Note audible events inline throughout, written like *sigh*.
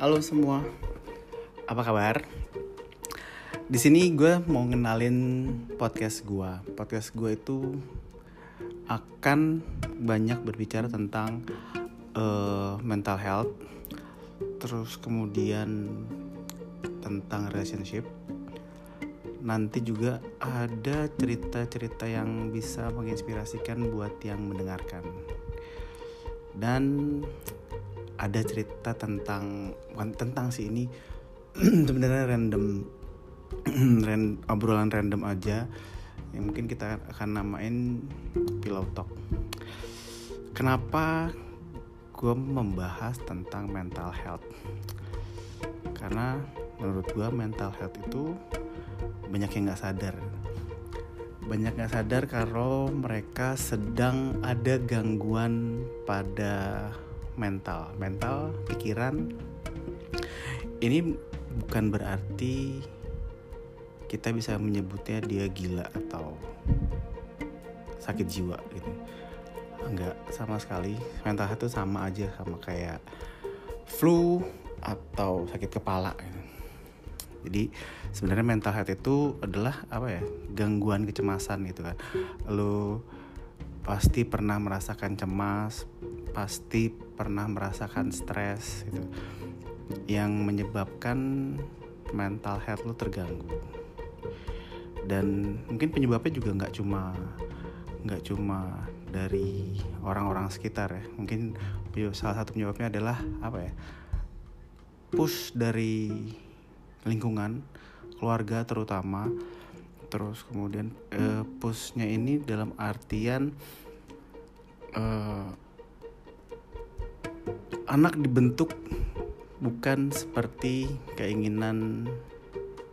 Halo semua, apa kabar? Di sini gue mau ngenalin podcast gue. Podcast gue itu akan banyak berbicara tentang uh, mental health, terus kemudian tentang relationship. Nanti juga ada cerita-cerita yang bisa menginspirasikan buat yang mendengarkan. Dan ada cerita tentang bukan tentang si ini *clears throat* sebenarnya random *clears throat* rand, obrolan random aja yang mungkin kita akan namain pillow talk. Kenapa gue membahas tentang mental health? Karena menurut gue mental health itu banyak yang nggak sadar. Banyak nggak sadar kalau mereka sedang ada gangguan pada mental. Mental pikiran. Ini bukan berarti kita bisa menyebutnya dia gila atau sakit jiwa gitu. Enggak sama sekali. Mental itu sama aja sama kayak flu atau sakit kepala gitu. Jadi sebenarnya mental health itu adalah apa ya gangguan kecemasan gitu kan. Lo pasti pernah merasakan cemas pasti pernah merasakan stres gitu. Yang menyebabkan mental health lu terganggu. Dan mungkin penyebabnya juga nggak cuma nggak cuma dari orang-orang sekitar ya. Mungkin salah satu penyebabnya adalah apa ya push dari lingkungan keluarga terutama. Terus kemudian uh, pushnya ini dalam artian uh, anak dibentuk bukan seperti keinginan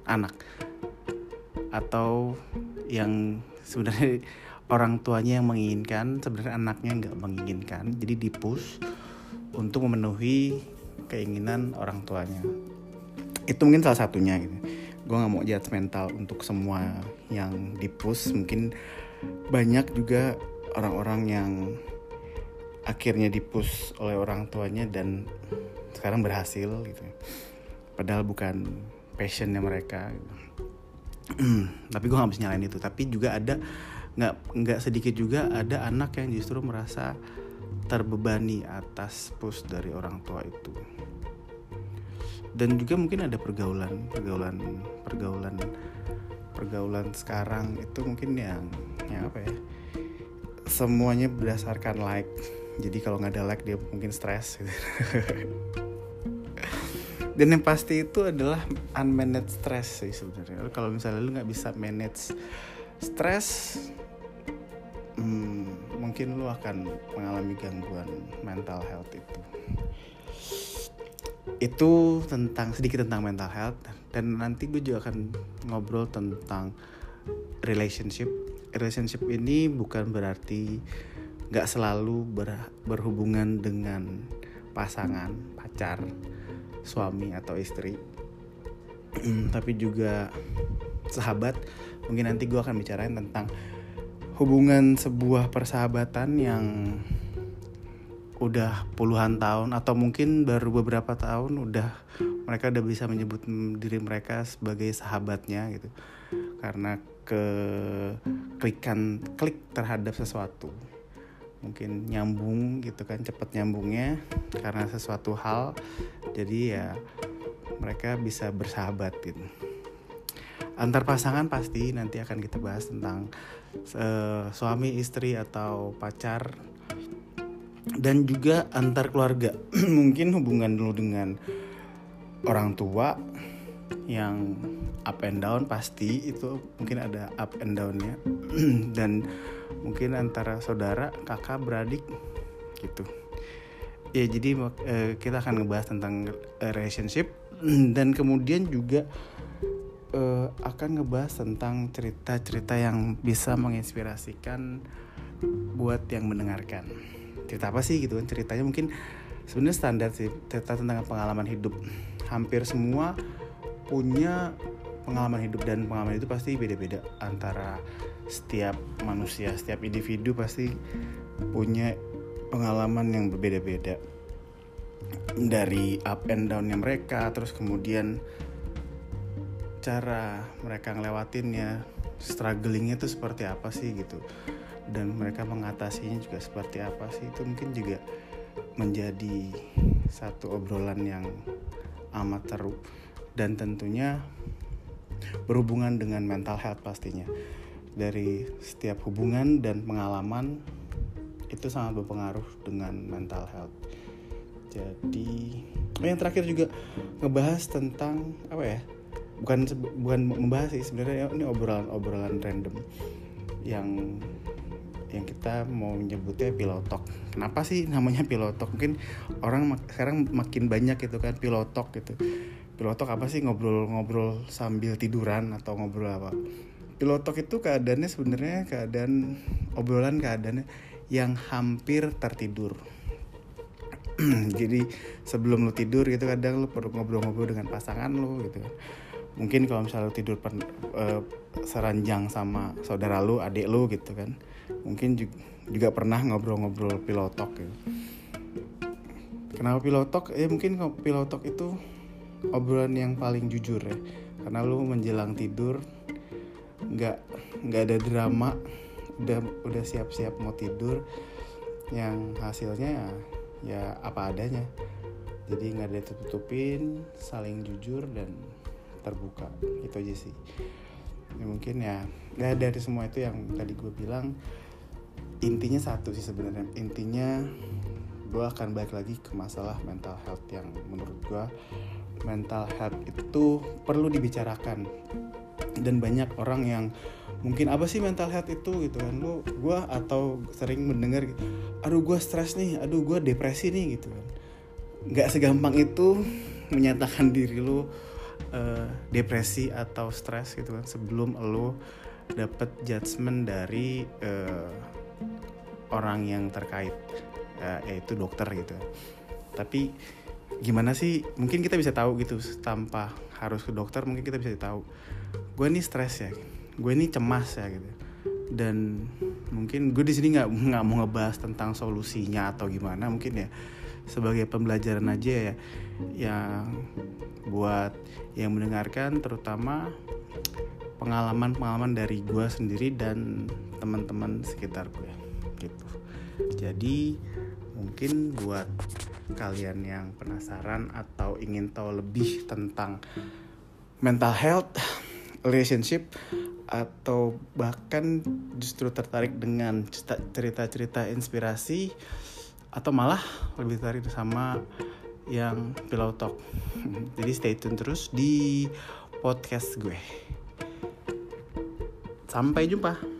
anak atau yang sebenarnya orang tuanya yang menginginkan sebenarnya anaknya nggak menginginkan. Jadi dipus untuk memenuhi keinginan orang tuanya itu mungkin salah satunya gitu. Gue nggak mau mental untuk semua yang dipus mungkin banyak juga orang-orang yang akhirnya dipus oleh orang tuanya dan sekarang berhasil gitu. Padahal bukan passionnya mereka gitu. *clears throat* tapi gue nggak bisa nyalain itu. Tapi juga ada nggak nggak sedikit juga ada anak yang justru merasa terbebani atas push dari orang tua itu dan juga mungkin ada pergaulan pergaulan pergaulan pergaulan sekarang itu mungkin yang yang apa ya semuanya berdasarkan like. Jadi kalau nggak ada like dia mungkin stres gitu. *laughs* dan yang pasti itu adalah unmanaged stress sih sebenarnya. Kalau misalnya lu nggak bisa manage stress hmm, mungkin lu akan mengalami gangguan mental health itu itu tentang sedikit tentang mental health dan nanti gue juga akan ngobrol tentang relationship. Relationship ini bukan berarti nggak selalu ber, berhubungan dengan pasangan pacar suami atau istri. *clears throat* Tapi juga sahabat. Mungkin nanti gue akan bicarain tentang hubungan sebuah persahabatan yang udah puluhan tahun atau mungkin baru beberapa tahun udah mereka udah bisa menyebut diri mereka sebagai sahabatnya gitu. Karena ke klikan klik terhadap sesuatu. Mungkin nyambung gitu kan cepet nyambungnya karena sesuatu hal. Jadi ya mereka bisa bersahabat gitu. Antar pasangan pasti nanti akan kita bahas tentang uh, suami istri atau pacar dan juga antar keluarga. *clears throat* Mungkin hubungan dulu dengan orang tua yang up and down pasti itu mungkin ada up and downnya. *clears throat* Dan mungkin antara saudara kakak beradik gitu. Ya jadi uh, kita akan ngebahas tentang uh, relationship. *clears throat* Dan kemudian juga uh, akan ngebahas tentang cerita-cerita yang bisa menginspirasikan buat yang mendengarkan cerita apa sih gitu kan? Ceritanya mungkin sebenarnya standar sih cerita tentang pengalaman hidup. Hampir semua punya pengalaman hidup dan pengalaman itu pasti beda-beda antara setiap manusia, setiap individu pasti punya pengalaman yang berbeda-beda. dari up and downnya mereka terus kemudian cara mereka ngelewatinnya strugglingnya itu seperti apa sih gitu dan mereka mengatasinya juga seperti apa sih? Itu mungkin juga menjadi satu obrolan yang amat seru dan tentunya berhubungan dengan mental health pastinya. Dari setiap hubungan dan pengalaman itu sangat berpengaruh dengan mental health. Jadi yang terakhir juga ngebahas tentang apa ya? Bukan bukan membahas sih sebenarnya ini obrolan obrolan random yang yang kita mau menyebutnya pilotok. Kenapa sih namanya pilotok? Mungkin orang mak sekarang makin banyak gitu kan pilotok gitu. Pilotok apa sih ngobrol-ngobrol sambil tiduran atau ngobrol apa? Pilotok itu keadaannya sebenarnya keadaan obrolan keadaannya yang hampir tertidur. *clears throat* Jadi sebelum lu tidur gitu kadang lu perlu ngobrol-ngobrol dengan pasangan lu gitu kan mungkin kalau misalnya lu tidur per, uh, seranjang sama saudara lu adik lu gitu kan mungkin juga, pernah ngobrol-ngobrol pilotok gitu. kenapa pilotok? Ya mungkin pilotok itu obrolan yang paling jujur ya. Karena lu menjelang tidur nggak nggak ada drama udah udah siap-siap mau tidur yang hasilnya ya, ya apa adanya. Jadi nggak ada tutupin saling jujur dan terbuka. Itu aja sih ya, mungkin ya. Ya dari semua itu yang tadi gue bilang intinya satu sih sebenarnya. Intinya gue akan balik lagi ke masalah mental health yang menurut gue mental health itu perlu dibicarakan. Dan banyak orang yang mungkin apa sih mental health itu? Gitu kan. Lu gue atau sering mendengar aduh gue stres nih aduh gue depresi nih gitu kan. Nggak segampang itu menyatakan diri lu uh, depresi atau stres gitu kan sebelum lo dapet judgement dari uh, orang yang terkait uh, yaitu dokter gitu. Tapi gimana sih mungkin kita bisa tahu gitu tanpa harus ke dokter mungkin kita bisa tahu gue ini stres ya gue ini cemas ya gitu. Dan mungkin gue di sini nggak nggak mau ngebahas tentang solusinya atau gimana mungkin ya sebagai pembelajaran aja ya. Yang buat yang mendengarkan terutama pengalaman-pengalaman dari gue sendiri dan teman-teman sekitar gue gitu. Jadi mungkin buat kalian yang penasaran atau ingin tahu lebih tentang mental health relationship atau bahkan justru tertarik dengan cerita-cerita inspirasi atau malah lebih tertarik sama yang Pillow Talk. *laughs* Jadi stay tune terus di podcast gue. Sampai jumpa.